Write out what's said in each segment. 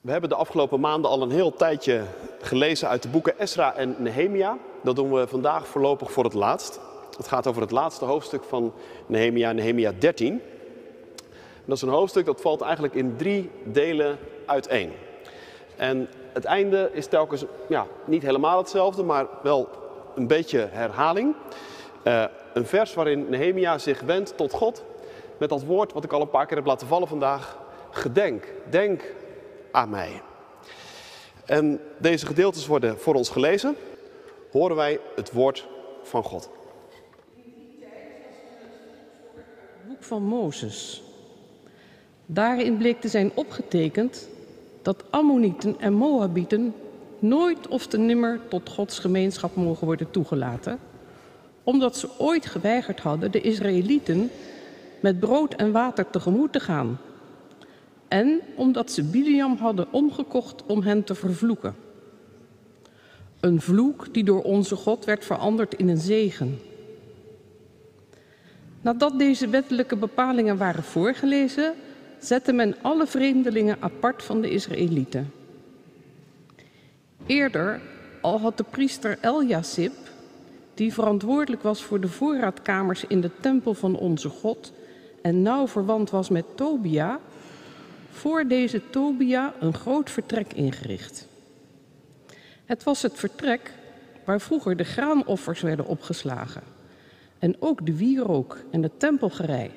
We hebben de afgelopen maanden al een heel tijdje gelezen uit de boeken Esra en Nehemia. Dat doen we vandaag voorlopig voor het laatst. Het gaat over het laatste hoofdstuk van Nehemia, Nehemia 13. dat is een hoofdstuk dat valt eigenlijk in drie delen uiteen. En het einde is telkens ja, niet helemaal hetzelfde, maar wel een beetje herhaling. Uh, een vers waarin Nehemia zich wendt tot God met dat woord wat ik al een paar keer heb laten vallen vandaag. Gedenk, denk aan. En deze gedeeltes worden voor ons gelezen. Horen wij het woord van God. boek van Mozes. Daarin bleek te zijn opgetekend dat Ammonieten en Moabieten nooit of te nimmer tot Gods gemeenschap mogen worden toegelaten, omdat ze ooit geweigerd hadden de Israëlieten met brood en water tegemoet te gaan. En omdat ze Biliam hadden omgekocht om hen te vervloeken. Een vloek die door onze God werd veranderd in een zegen. Nadat deze wettelijke bepalingen waren voorgelezen, zette men alle vreemdelingen apart van de Israëlieten. Eerder al had de priester Eljasib, die verantwoordelijk was voor de voorraadkamers in de tempel van onze God en nauw verwant was met Tobia, voor deze Tobia een groot vertrek ingericht. Het was het vertrek waar vroeger de graanoffers werden opgeslagen en ook de wierook en de tempelgerei.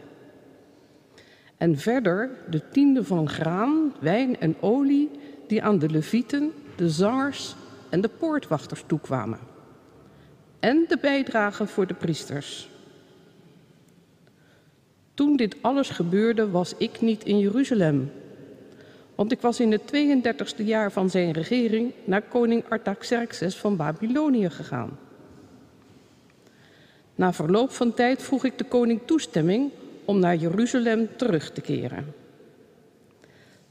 En verder de tiende van graan, wijn en olie die aan de levieten, de zangers en de poortwachters toekwamen. En de bijdrage voor de priesters. Toen dit alles gebeurde was ik niet in Jeruzalem, want ik was in het 32e jaar van zijn regering naar koning Artaxerxes van Babylonië gegaan. Na verloop van tijd vroeg ik de koning toestemming om naar Jeruzalem terug te keren.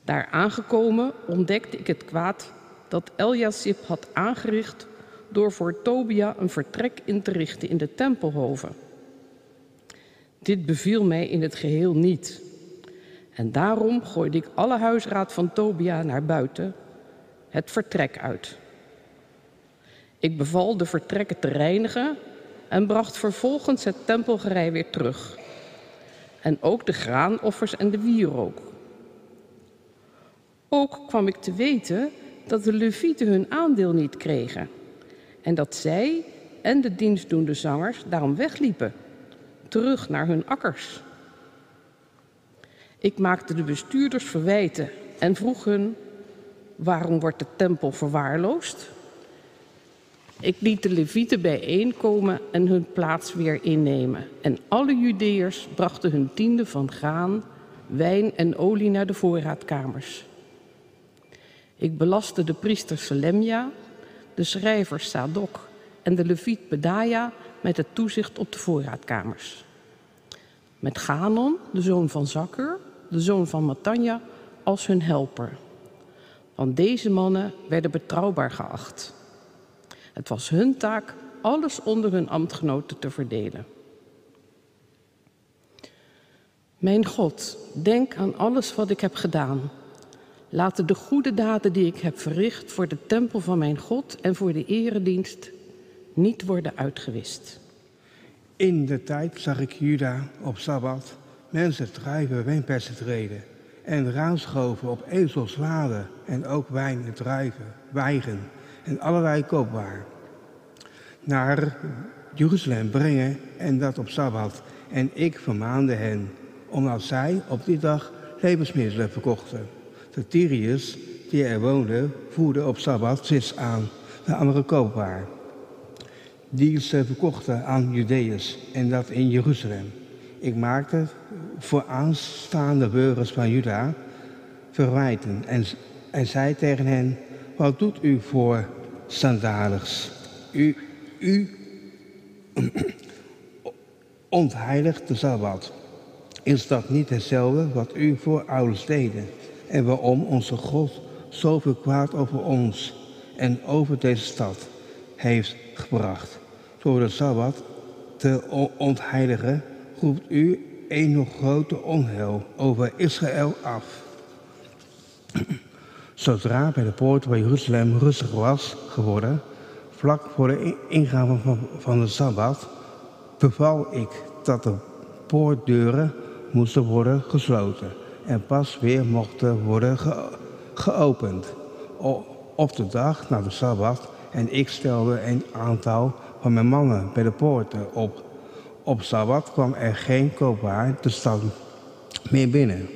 Daar aangekomen ontdekte ik het kwaad dat Eljasib had aangericht door voor Tobia een vertrek in te richten in de tempelhoven. Dit beviel mij in het geheel niet. En daarom gooide ik alle huisraad van Tobia naar buiten, het vertrek uit. Ik beval de vertrekken te reinigen en bracht vervolgens het tempelgerei weer terug. En ook de graanoffers en de wierook. Ook kwam ik te weten dat de levieten hun aandeel niet kregen. En dat zij en de dienstdoende zangers daarom wegliepen, terug naar hun akkers. Ik maakte de bestuurders verwijten en vroeg hun: waarom wordt de tempel verwaarloosd? Ik liet de levieten bijeenkomen en hun plaats weer innemen. En alle Judeërs brachten hun tiende van graan, wijn en olie naar de voorraadkamers. Ik belastte de priester Selemja, de schrijver Sadok en de leviet Bedaja met het toezicht op de voorraadkamers. Met Ganon, de zoon van Zakur, de zoon van Matanja, als hun helper. Want deze mannen werden betrouwbaar geacht. Het was hun taak alles onder hun ambtgenoten te verdelen. Mijn God, denk aan alles wat ik heb gedaan. Laten de goede daden die ik heb verricht voor de tempel van mijn God en voor de eredienst niet worden uitgewist. In de tijd zag ik Juda op Sabbat mensen druiven wijnpersen treden en raanschoven op ezelswaden en ook wijn en druiven, wijgen en allerlei koopwaar naar Jeruzalem brengen en dat op Sabbat. En ik vermaande hen, omdat zij op die dag levensmiddelen verkochten. De Tyriërs die er woonden, voerden op Sabbat vis aan, de andere koopwaar. Die ze verkochten aan Judeërs en dat in Jeruzalem. Ik maakte voor aanstaande burgers van Juda verwijten en, zei tegen hen, wat doet u voor sandaligs? U, u ontheiligt de Sabbat. Is dat niet hetzelfde wat u voor ouders deden? En waarom onze God zoveel kwaad over ons en over deze stad heeft gebracht? Door de Sabbat te ontheiligen, roept u een nog grote onheil over Israël af. Zodra bij de poort van Jeruzalem rustig was geworden, vlak voor de ingang van, van de Sabbat, beval ik dat de poortdeuren moesten worden gesloten en pas weer mochten worden geopend. Op de dag na de Sabbat en ik stelde een aantal van mijn mannen bij de poorten op. Op Sabbat kwam er geen koopwaar de stad meer binnen.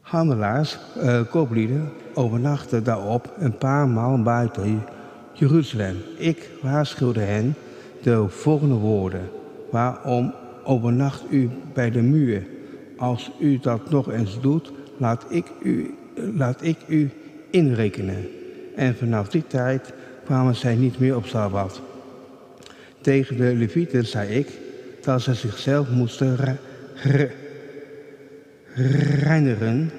Handelaars, uh, kooplieden, overnachten daarop een paar maal buiten Jeruzalem. Ik waarschuwde hen de volgende woorden. Waarom overnacht u bij de muur? Als u dat nog eens doet, laat ik u, laat ik u inrekenen. En vanaf die tijd kwamen zij niet meer op Sabbat. Tegen de Levieten zei ik dat ze zichzelf moesten reinigen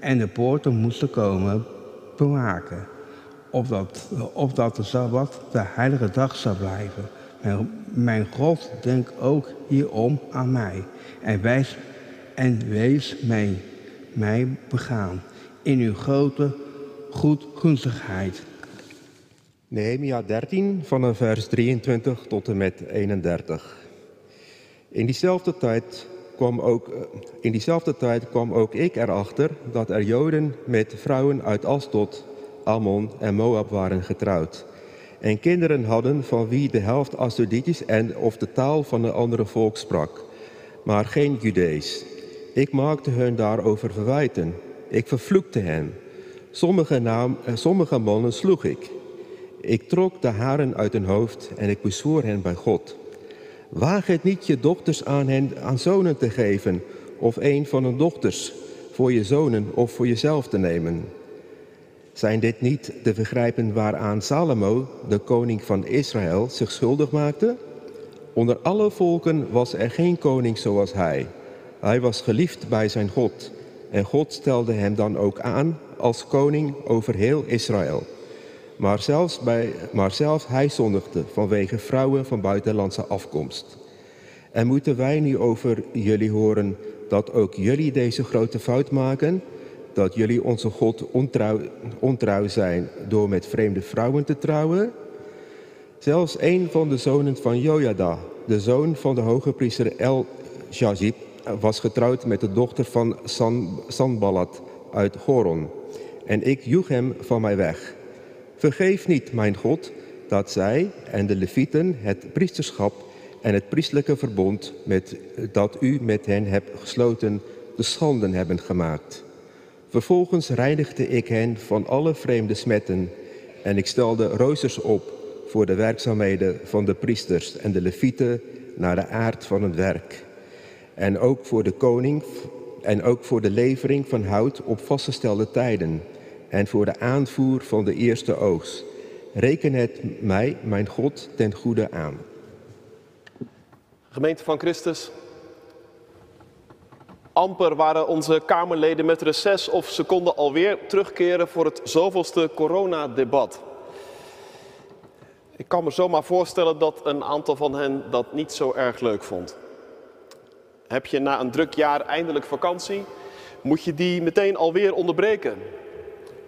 en de poorten moesten komen bewaken. Opdat, opdat de Sabbat de heilige dag zou blijven. Mijn, mijn God, denk ook hierom aan mij. En, wijs, en wees mij, mij begaan in uw grote goedgunstigheid. Nehemia 13 van vers 23 tot en met 31. In diezelfde tijd kwam ook, eh, in diezelfde tijd kwam ook ik erachter dat er Joden met vrouwen uit Asdod, Ammon en Moab waren getrouwd. En kinderen hadden van wie de helft Asdoditisch en of de taal van een andere volk sprak, maar geen Judees. Ik maakte hun daarover verwijten. Ik vervloekte hen. Sommige, naam, eh, sommige mannen sloeg ik. Ik trok de haren uit hun hoofd en ik bezwoer hen bij God. Waag het niet je dochters aan hen aan zonen te geven, of een van hun dochters voor je zonen of voor jezelf te nemen. Zijn dit niet de vergrijpen waaraan Salomo, de koning van Israël, zich schuldig maakte? Onder alle volken was er geen koning zoals hij. Hij was geliefd bij zijn God en God stelde hem dan ook aan als koning over heel Israël. Maar zelfs, bij, maar zelfs hij zondigde vanwege vrouwen van buitenlandse afkomst. En moeten wij nu over jullie horen dat ook jullie deze grote fout maken? Dat jullie onze God ontrouw, ontrouw zijn door met vreemde vrouwen te trouwen? Zelfs een van de zonen van Jojada, de zoon van de hoge priester El was getrouwd met de dochter van San, Sanballat uit Goron. En ik joeg hem van mij weg. Vergeef niet, mijn God, dat zij en de Levieten het priesterschap en het priestelijke verbond met, dat u met hen hebt gesloten, de schanden hebben gemaakt. Vervolgens reinigde ik hen van alle vreemde smetten en ik stelde roosters op voor de werkzaamheden van de priesters en de levieten naar de aard van het werk. En ook voor de koning en ook voor de levering van hout op vastgestelde tijden en voor de aanvoer van de eerste oogst. Reken het mij, mijn God, ten goede aan. Gemeente van Christus, amper waren onze Kamerleden met reces of ze konden alweer terugkeren voor het zoveelste coronadebat. Ik kan me zomaar voorstellen dat een aantal van hen dat niet zo erg leuk vond. Heb je na een druk jaar eindelijk vakantie, moet je die meteen alweer onderbreken.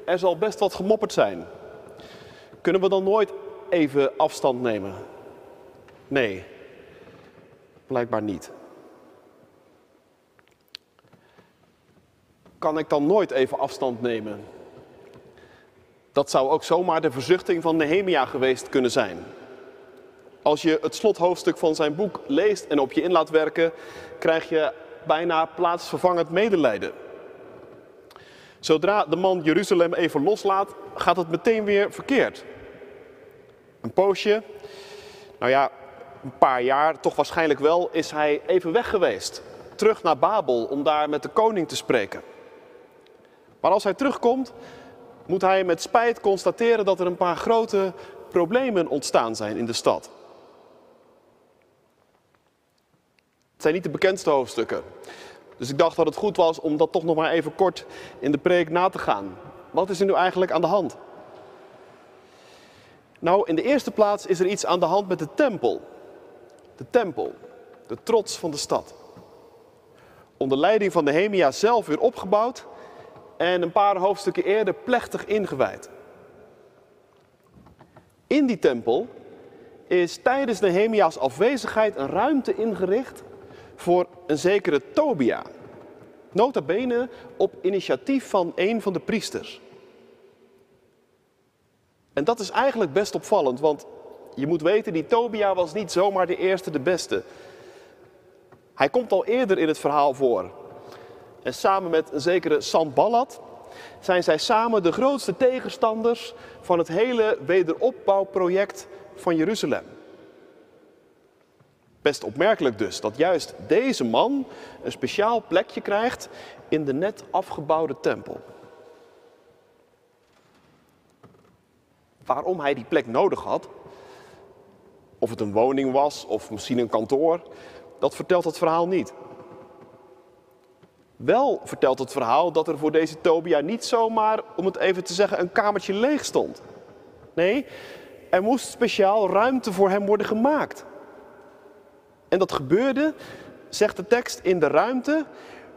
Er zal best wat gemopperd zijn. Kunnen we dan nooit even afstand nemen? Nee, blijkbaar niet. Kan ik dan nooit even afstand nemen? Dat zou ook zomaar de verzuchting van Nehemia geweest kunnen zijn. Als je het slothoofdstuk van zijn boek leest en op je in laat werken, krijg je bijna plaatsvervangend medelijden. Zodra de man Jeruzalem even loslaat, gaat het meteen weer verkeerd. Een poosje, nou ja, een paar jaar, toch waarschijnlijk wel, is hij even weg geweest. Terug naar Babel om daar met de koning te spreken. Maar als hij terugkomt, moet hij met spijt constateren dat er een paar grote problemen ontstaan zijn in de stad. Het zijn niet de bekendste hoofdstukken. Dus ik dacht dat het goed was om dat toch nog maar even kort in de preek na te gaan. Wat is er nu eigenlijk aan de hand? Nou, in de eerste plaats is er iets aan de hand met de tempel. De tempel, de trots van de stad. Onder leiding van Nehemia zelf weer opgebouwd en een paar hoofdstukken eerder plechtig ingewijd. In die tempel is tijdens Nehemia's afwezigheid een ruimte ingericht voor een zekere Tobia. Nota bene op initiatief van een van de priesters. En dat is eigenlijk best opvallend, want je moet weten, die Tobia was niet zomaar de eerste, de beste. Hij komt al eerder in het verhaal voor. En samen met een zekere Sanballat zijn zij samen de grootste tegenstanders van het hele wederopbouwproject van Jeruzalem. Best opmerkelijk dus dat juist deze man een speciaal plekje krijgt in de net afgebouwde tempel. Waarom hij die plek nodig had, of het een woning was of misschien een kantoor, dat vertelt het verhaal niet. Wel vertelt het verhaal dat er voor deze Tobia niet zomaar, om het even te zeggen, een kamertje leeg stond. Nee, er moest speciaal ruimte voor hem worden gemaakt. En dat gebeurde, zegt de tekst, in de ruimte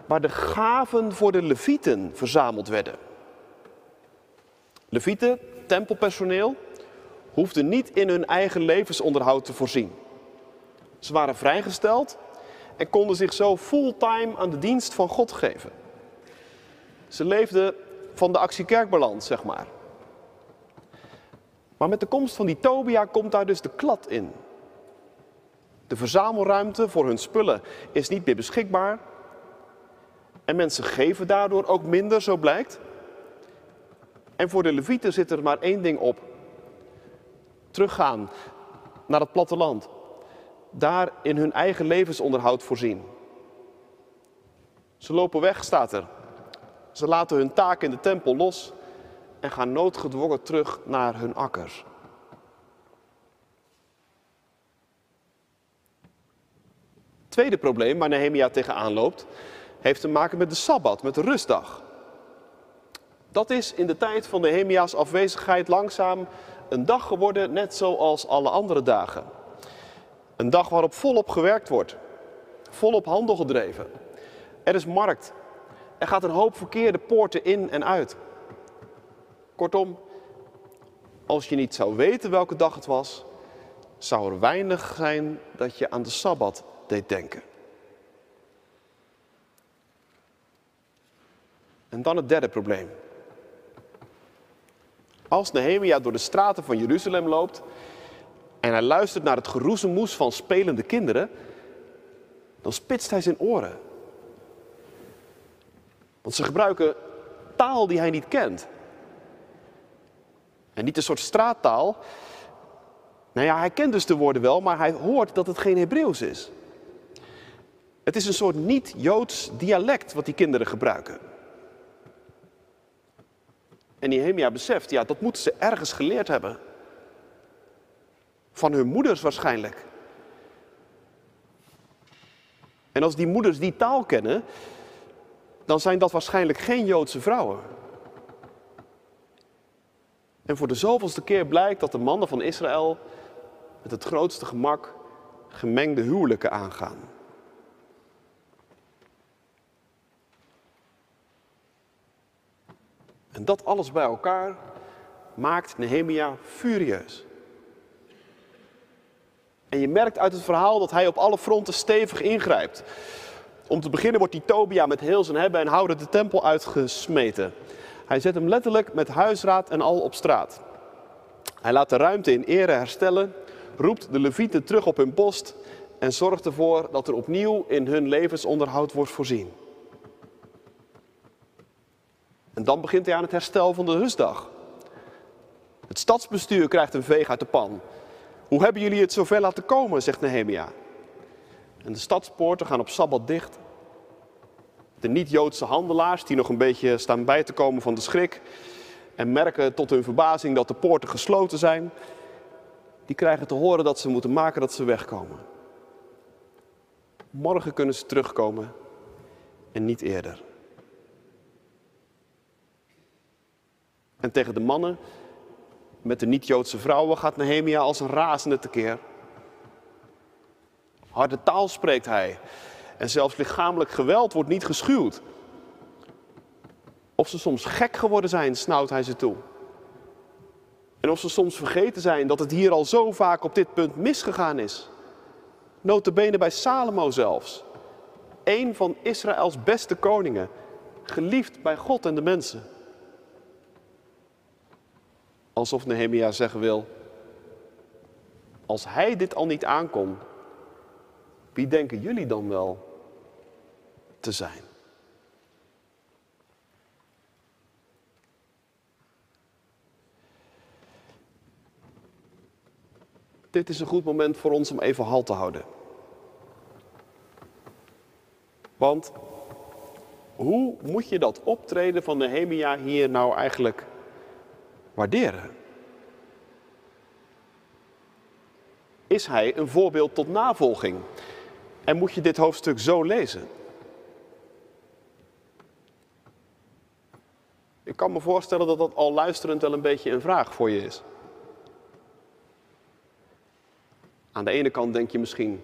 waar de gaven voor de levieten verzameld werden. Levieten, tempelpersoneel, hoefden niet in hun eigen levensonderhoud te voorzien. Ze waren vrijgesteld en konden zich zo fulltime aan de dienst van God geven. Ze leefden van de actie kerkbalans, zeg maar. Maar met de komst van die Tobia komt daar dus de klad in. De verzamelruimte voor hun spullen is niet meer beschikbaar. En mensen geven daardoor ook minder, zo blijkt. En voor de Levieten zit er maar één ding op. Teruggaan naar het platteland. Daar in hun eigen levensonderhoud voorzien. Ze lopen weg, staat er. Ze laten hun taak in de tempel los en gaan noodgedwongen terug naar hun akkers. Tweede probleem waar Nehemia tegenaan loopt, heeft te maken met de Sabbat, met de rustdag. Dat is in de tijd van Nehemia's afwezigheid langzaam een dag geworden, net zoals alle andere dagen. Een dag waarop volop gewerkt wordt, volop handel gedreven. Er is markt. Er gaat een hoop verkeer de poorten in en uit. Kortom, als je niet zou weten welke dag het was, zou er weinig zijn dat je aan de Sabbat deed denken. En dan het derde probleem. Als Nehemia door de straten van Jeruzalem loopt en hij luistert naar het geroezemoes van spelende kinderen, dan spitst hij zijn oren. Want ze gebruiken taal die hij niet kent. En niet een soort straattaal. Nou ja, hij kent dus de woorden wel, maar hij hoort dat het geen Hebreeuws is. Het is een soort niet-Joods dialect wat die kinderen gebruiken. En Nehemia beseft, ja, dat moeten ze ergens geleerd hebben. Van hun moeders waarschijnlijk. En als die moeders die taal kennen, dan zijn dat waarschijnlijk geen Joodse vrouwen. En voor de zoveelste keer blijkt dat de mannen van Israël met het grootste gemak gemengde huwelijken aangaan. En dat alles bij elkaar maakt Nehemia furieus. En je merkt uit het verhaal dat hij op alle fronten stevig ingrijpt. Om te beginnen wordt die Tobia met heel zijn hebben en houden de tempel uitgesmeten. Hij zet hem letterlijk met huisraad en al op straat. Hij laat de ruimte in ere herstellen, roept de levieten terug op hun post en zorgt ervoor dat er opnieuw in hun levensonderhoud wordt voorzien. En dan begint hij aan het herstel van de rustdag. Het stadsbestuur krijgt een veeg uit de pan. Hoe hebben jullie het zover laten komen, zegt Nehemia. En de stadspoorten gaan op Sabbat dicht. De niet-Joodse handelaars, die nog een beetje staan bij te komen van de schrik en merken tot hun verbazing dat de poorten gesloten zijn, die krijgen te horen dat ze moeten maken dat ze wegkomen. Morgen kunnen ze terugkomen en niet eerder. En tegen de mannen met de niet-Joodse vrouwen gaat Nehemia als een razende tekeer. Harde taal spreekt hij. En zelfs lichamelijk geweld wordt niet geschuwd. Of ze soms gek geworden zijn, snauwt hij ze toe. En of ze soms vergeten zijn dat het hier al zo vaak op dit punt misgegaan is. Notabene bij Salomo zelfs. Een van Israëls beste koningen. Geliefd bij God en de mensen. Alsof Nehemia zeggen wil, als hij dit al niet aankon, wie denken jullie dan wel te zijn? Dit is een goed moment voor ons om even halt te houden. Want hoe moet je dat optreden van Nehemia hier nou eigenlijk waarderen? Is hij een voorbeeld tot navolging? En moet je dit hoofdstuk zo lezen? Ik kan me voorstellen dat dat al luisterend wel een beetje een vraag voor je is. Aan de ene kant denk je misschien,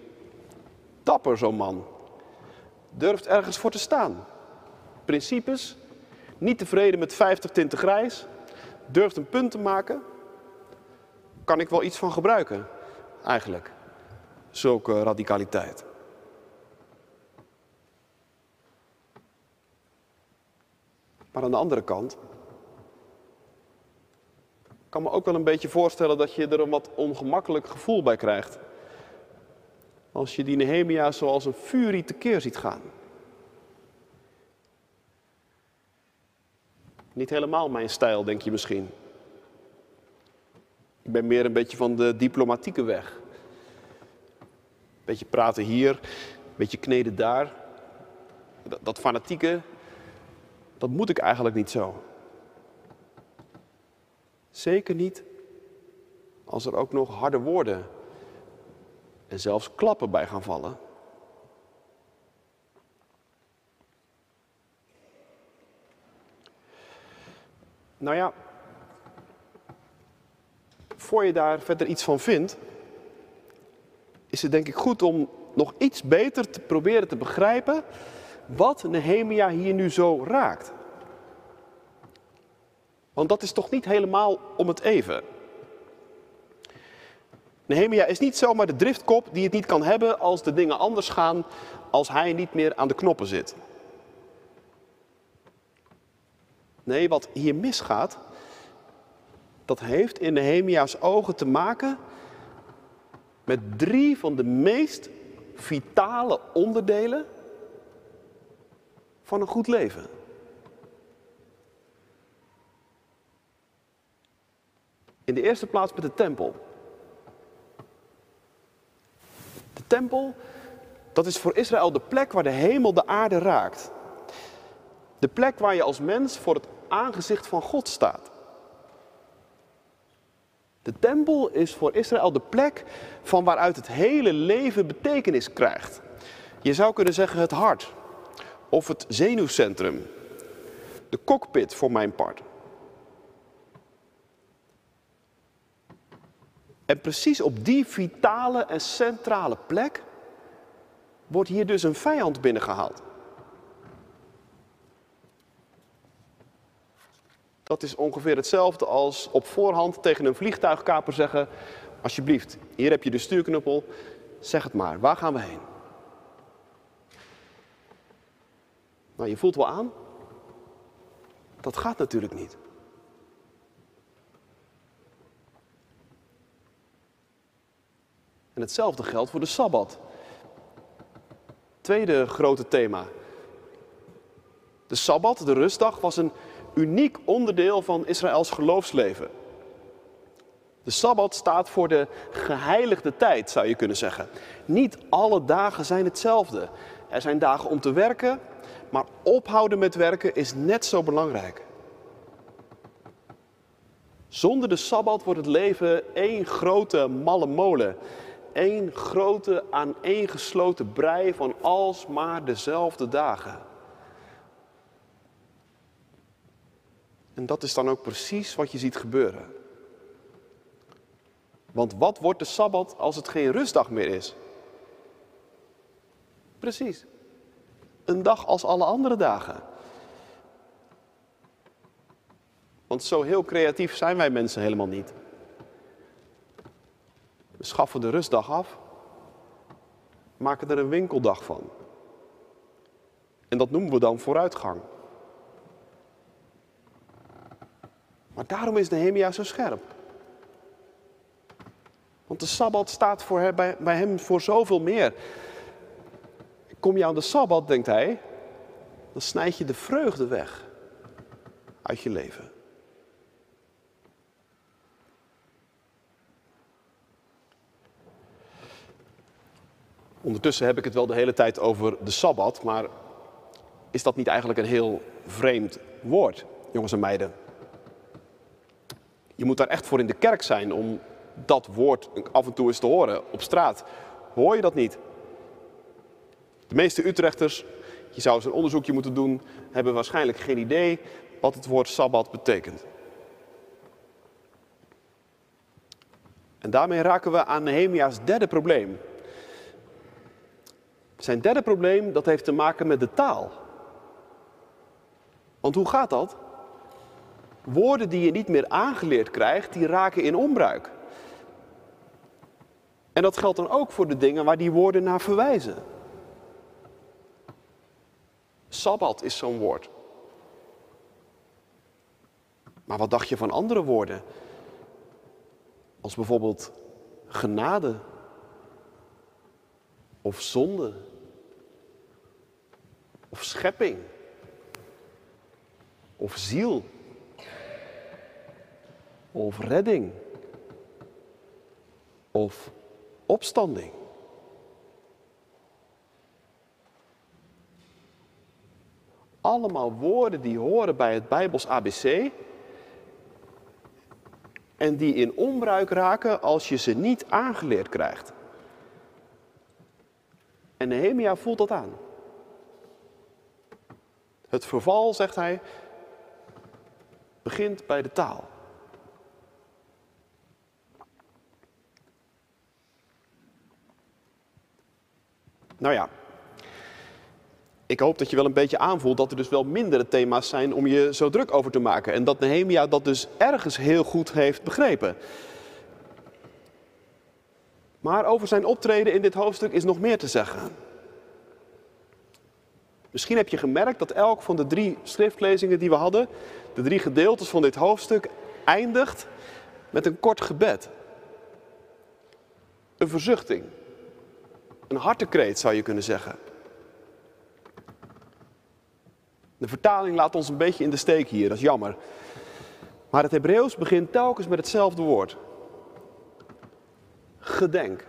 dapper zo'n man. Durft ergens voor te staan. Principes, niet tevreden met 50 tinten grijs, durft een punt te maken. Kan ik wel iets van gebruiken, eigenlijk. Zulke radicaliteit. Maar aan de andere kant kan me ook wel een beetje voorstellen dat je er een wat ongemakkelijk gevoel bij krijgt. Als je die Nehemia zoals een furie tekeer ziet gaan. Niet helemaal mijn stijl, denk je misschien. Ik ben meer een beetje van de diplomatieke weg. Beetje praten hier, beetje kneden daar. Dat, dat fanatieke, dat moet ik eigenlijk niet zo. Zeker niet als er ook nog harde woorden en zelfs klappen bij gaan vallen. Nou ja, voor je daar verder iets van vindt, is het denk ik goed om nog iets beter te proberen te begrijpen wat Nehemia hier nu zo raakt. Want dat is toch niet helemaal om het even. Nehemia is niet zomaar de driftkop die het niet kan hebben als de dingen anders gaan, als hij niet meer aan de knoppen zit. Nee, wat hier misgaat, dat heeft in Nehemia's ogen te maken met drie van de meest vitale onderdelen van een goed leven. In de eerste plaats met de tempel. De tempel, dat is voor Israël de plek waar de hemel de aarde raakt. De plek waar je als mens voor het aangezicht van God staat. De tempel is voor Israël de plek van waaruit het hele leven betekenis krijgt. Je zou kunnen zeggen het hart of het zenuwcentrum. De cockpit voor mijn part. En precies op die vitale en centrale plek wordt hier dus een vijand binnengehaald. Dat is ongeveer hetzelfde als op voorhand tegen een vliegtuigkaper zeggen: Alsjeblieft, hier heb je de stuurknuppel, zeg het maar, waar gaan we heen? Nou, je voelt wel aan. Dat gaat natuurlijk niet. En hetzelfde geldt voor de Sabbat. Tweede grote thema. De Sabbat, de rustdag, was een uniek onderdeel van Israëls geloofsleven. De Sabbat staat voor de geheiligde tijd, zou je kunnen zeggen. Niet alle dagen zijn hetzelfde. Er zijn dagen om te werken, maar ophouden met werken is net zo belangrijk. Zonder de Sabbat wordt het leven één grote malle molen één grote aaneengesloten brei van alsmaar dezelfde dagen. En dat is dan ook precies wat je ziet gebeuren. Want wat wordt de Sabbat als het geen rustdag meer is? Precies. Een dag als alle andere dagen. Want zo heel creatief zijn wij mensen helemaal niet. Schaffen de rustdag af, maken er een winkeldag van. En dat noemen we dan vooruitgang. Maar daarom is Nehemia zo scherp. Want de Sabbat staat voor hem, bij, bij hem voor zoveel meer. Kom je aan de Sabbat, denkt hij, dan snijd je de vreugde weg uit je leven. Ondertussen heb ik het wel de hele tijd over de Sabbat, maar is dat niet eigenlijk een heel vreemd woord, jongens en meiden? Je moet daar echt voor in de kerk zijn om dat woord af en toe eens te horen. Op straat hoor je dat niet. De meeste Utrechters, je zou eens een onderzoekje moeten doen, hebben waarschijnlijk geen idee wat het woord Sabbat betekent. En daarmee raken we aan Nehemia's derde probleem. Zijn derde probleem dat heeft te maken met de taal. Want hoe gaat dat? Woorden die je niet meer aangeleerd krijgt, die raken in onbruik. En dat geldt dan ook voor de dingen waar die woorden naar verwijzen. Sabbat is zo'n woord. Maar wat dacht je van andere woorden? Als bijvoorbeeld genade of zonde of schepping of ziel of redding of opstanding. Allemaal woorden die horen bij het Bijbels ABC en die in onbruik raken als je ze niet aangeleerd krijgt. En Nehemia voelt dat aan. Het verval, zegt hij, begint bij de taal. Nou ja, ik hoop dat je wel een beetje aanvoelt dat er dus wel mindere thema's zijn om je zo druk over te maken. En dat Nehemia dat dus ergens heel goed heeft begrepen. Maar over zijn optreden in dit hoofdstuk is nog meer te zeggen. Misschien heb je gemerkt dat elk van de drie schriftlezingen die we hadden, de drie gedeeltes van dit hoofdstuk, eindigt met een kort gebed. Een verzuchting. Een hartekreet zou je kunnen zeggen. De vertaling laat ons een beetje in de steek hier, dat is jammer. Maar het Hebreeuws begint telkens met hetzelfde woord. Gedenk.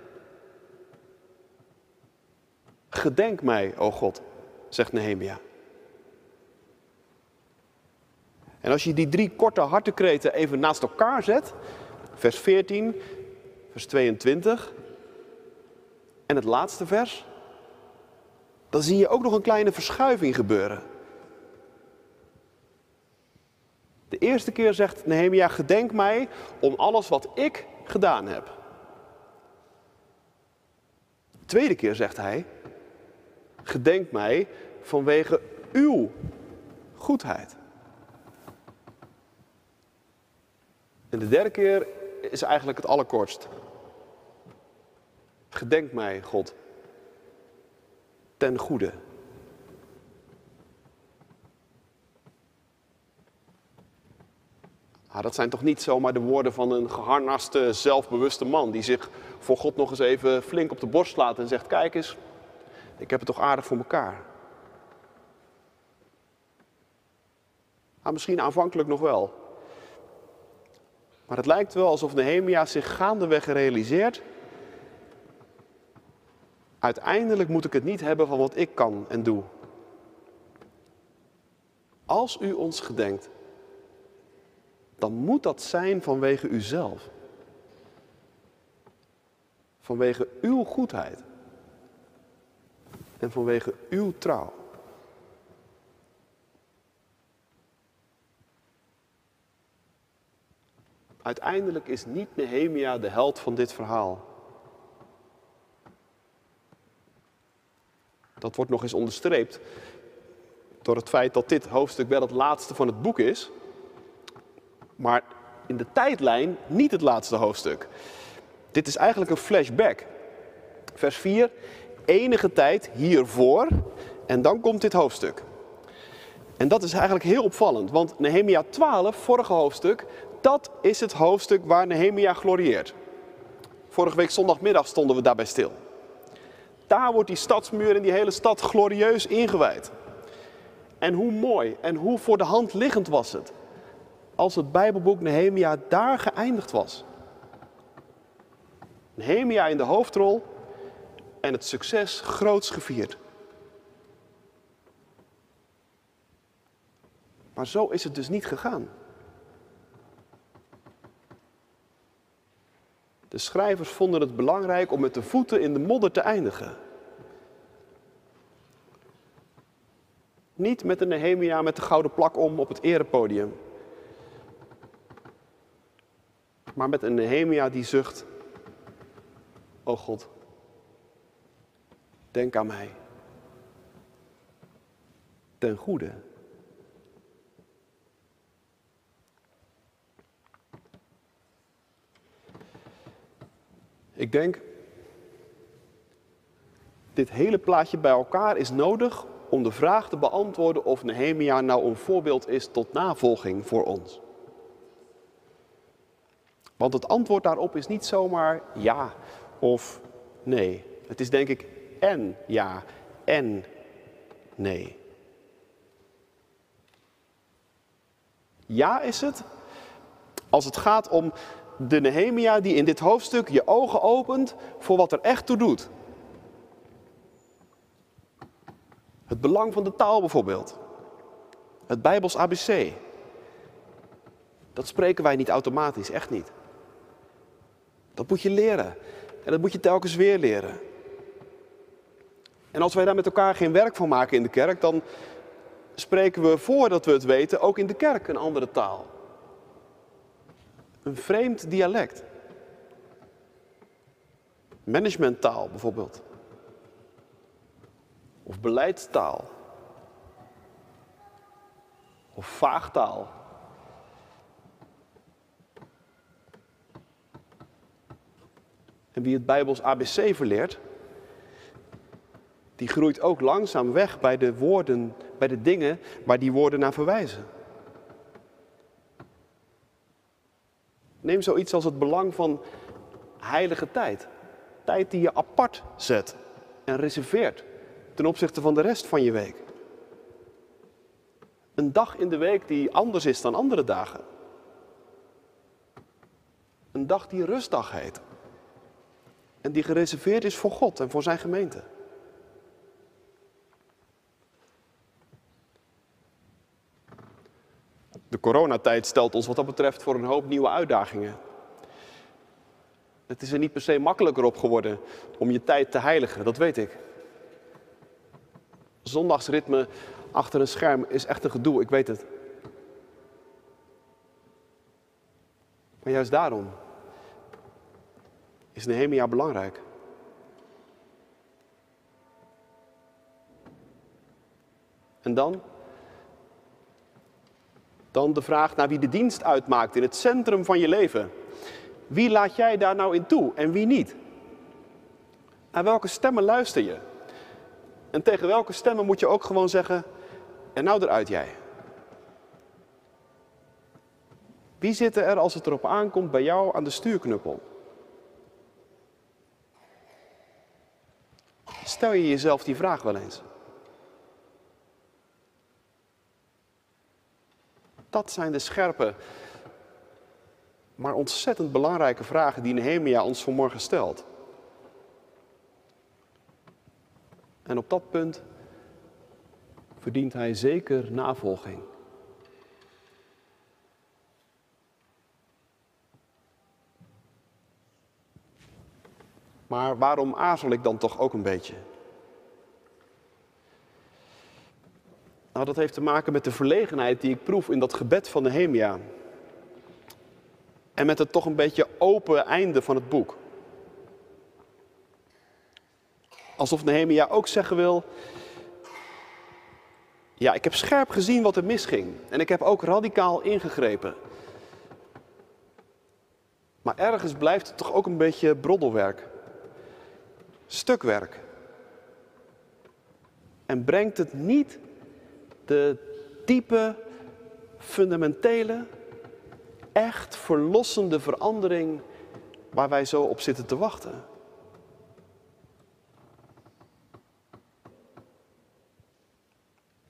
Gedenk mij, o God, zegt Nehemia. En als je die drie korte hartekreten even naast elkaar zet, vers 14, vers 22 en het laatste vers, dan zie je ook nog een kleine verschuiving gebeuren. De eerste keer zegt Nehemia, gedenk mij om alles wat ik gedaan heb. De tweede keer zegt hij, gedenk mij vanwege uw goedheid. En de derde keer is eigenlijk het allerkortst. Gedenk mij, God, ten goede. Ah, dat zijn toch niet zomaar de woorden van een geharnaste, zelfbewuste man die zich voor God nog eens even flink op de borst slaat en zegt: Kijk eens, ik heb het toch aardig voor elkaar. Ah, misschien aanvankelijk nog wel. Maar het lijkt wel alsof Nehemia zich gaandeweg realiseert. Uiteindelijk moet ik het niet hebben van wat ik kan en doe. Als u ons gedenkt, dan moet dat zijn vanwege uzelf. Vanwege uw goedheid. En vanwege uw trouw. Uiteindelijk is niet Nehemia de held van dit verhaal. Dat wordt nog eens onderstreept door het feit dat dit hoofdstuk wel het laatste van het boek is. Maar in de tijdlijn niet het laatste hoofdstuk. Dit is eigenlijk een flashback. Vers 4, enige tijd hiervoor en dan komt dit hoofdstuk. En dat is eigenlijk heel opvallend, want Nehemia 12, vorige hoofdstuk, dat is het hoofdstuk waar Nehemia glorieert. Vorige week zondagmiddag stonden we daarbij stil. Daar wordt die stadsmuur en die hele stad glorieus ingewijd. En hoe mooi en hoe voor de hand liggend was het als het Bijbelboek Nehemia daar geëindigd was. Nehemia in de hoofdrol en het succes groots gevierd. Maar zo is het dus niet gegaan. De schrijvers vonden het belangrijk om met de voeten in de modder te eindigen. Niet met een Nehemia met de gouden plak om op het erepodium. Maar met een Nehemia die zucht, o God, denk aan mij. Ten goede. Ik denk, dit hele plaatje bij elkaar is nodig om de vraag te beantwoorden of Nehemia nou een voorbeeld is tot navolging voor ons. Want het antwoord daarop is niet zomaar ja of nee. Het is denk ik en ja en nee. Ja is het als het gaat om de Nehemia die in dit hoofdstuk je ogen opent voor wat er echt toe doet. Het belang van de taal bijvoorbeeld. Het Bijbels ABC. Dat spreken wij niet automatisch, echt niet. Dat moet je leren. En dat moet je telkens weer leren. En als wij daar met elkaar geen werk van maken in de kerk, dan spreken we voordat we het weten ook in de kerk een andere taal. Een vreemd dialect. Managementtaal bijvoorbeeld. Of beleidstaal. Of vaagtaal. En wie het Bijbels ABC verleert, die groeit ook langzaam weg bij de woorden, bij de dingen waar die woorden naar verwijzen. Neem zoiets als het belang van heilige tijd. Tijd die je apart zet en reserveert ten opzichte van de rest van je week. Een dag in de week die anders is dan andere dagen. Een dag die rustdag heet. En die gereserveerd is voor God en voor zijn gemeente. De coronatijd stelt ons wat dat betreft voor een hoop nieuwe uitdagingen. Het is er niet per se makkelijker op geworden om je tijd te heiligen, dat weet ik. Zondagsritme achter een scherm is echt een gedoe, ik weet het. Maar juist daarom is Nehemia belangrijk. En dan? Dan de vraag naar wie de dienst uitmaakt in het centrum van je leven. Wie laat jij daar nou in toe en wie niet? Naar welke stemmen luister je? En tegen welke stemmen moet je ook gewoon zeggen: en nou eruit jij? Wie zitten er als het erop aankomt bij jou aan de stuurknuppel? Stel je jezelf die vraag wel eens? Dat zijn de scherpe, maar ontzettend belangrijke vragen die Nehemia ons vanmorgen stelt. En op dat punt verdient hij zeker navolging. Maar waarom aarzel ik dan toch ook een beetje? Nou, dat heeft te maken met de verlegenheid die ik proef in dat gebed van Nehemia. En met het toch een beetje open einde van het boek. Alsof Nehemia ook zeggen wil: Ja, ik heb scherp gezien wat er misging. En ik heb ook radicaal ingegrepen. Maar ergens blijft het toch ook een beetje broddelwerk. Stukwerk. En brengt het niet de diepe, fundamentele, echt verlossende verandering waar wij zo op zitten te wachten.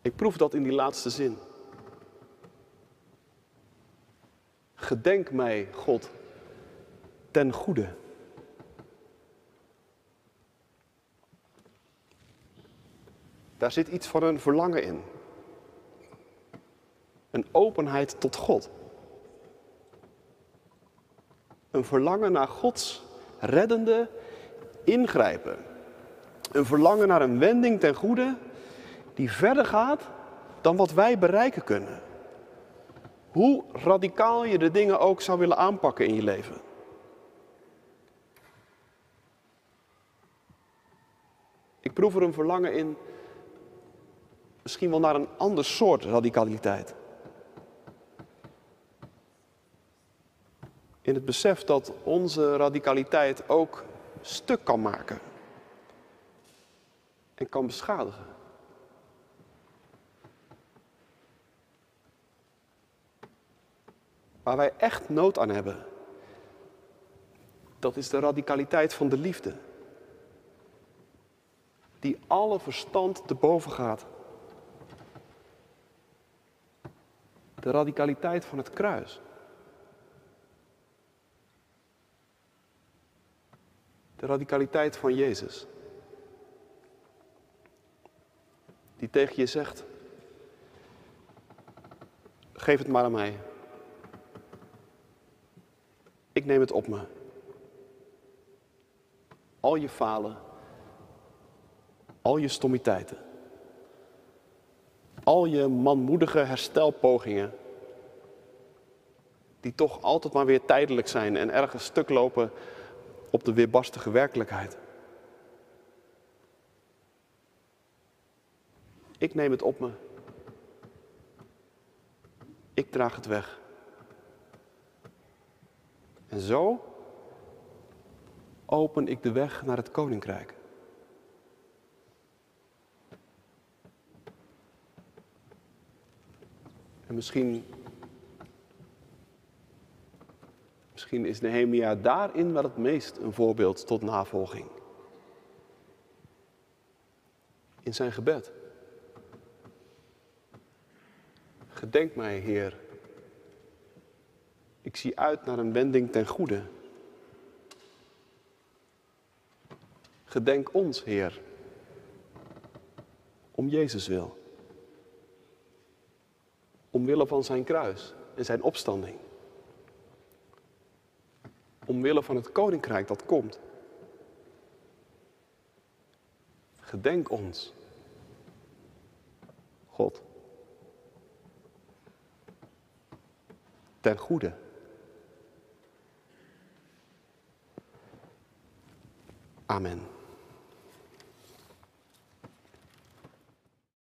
Ik proef dat in die laatste zin. Gedenk mij, God, ten goede. Daar zit iets van een verlangen in. Een openheid tot God. Een verlangen naar Gods reddende ingrijpen. Een verlangen naar een wending ten goede die verder gaat dan wat wij bereiken kunnen. Hoe radicaal je de dingen ook zou willen aanpakken in je leven. Ik proef er een verlangen in, misschien wel naar een ander soort radicaliteit. In het besef dat onze radicaliteit ook stuk kan maken en kan beschadigen. Waar wij echt nood aan hebben, dat is de radicaliteit van de liefde. Die alle verstand te boven gaat. De radicaliteit van het kruis. Radicaliteit van Jezus. Die tegen je zegt: geef het maar aan mij. Ik neem het op me. Al je falen, al je stommiteiten, al je manmoedige herstelpogingen, die toch altijd maar weer tijdelijk zijn en ergens stuk lopen op de weerbarstige werkelijkheid. Ik neem het op me. Ik draag het weg. En zo open ik de weg naar het koninkrijk. En misschien, is Nehemia daarin wel het meest een voorbeeld tot navolging. In zijn gebed. Gedenk mij, Heer, ik zie uit naar een wending ten goede. Gedenk ons, Heer, om Jezus wil. Omwille van zijn kruis en zijn opstanding. Omwille van het koninkrijk dat komt. Gedenk ons, God, ten goede. Amen.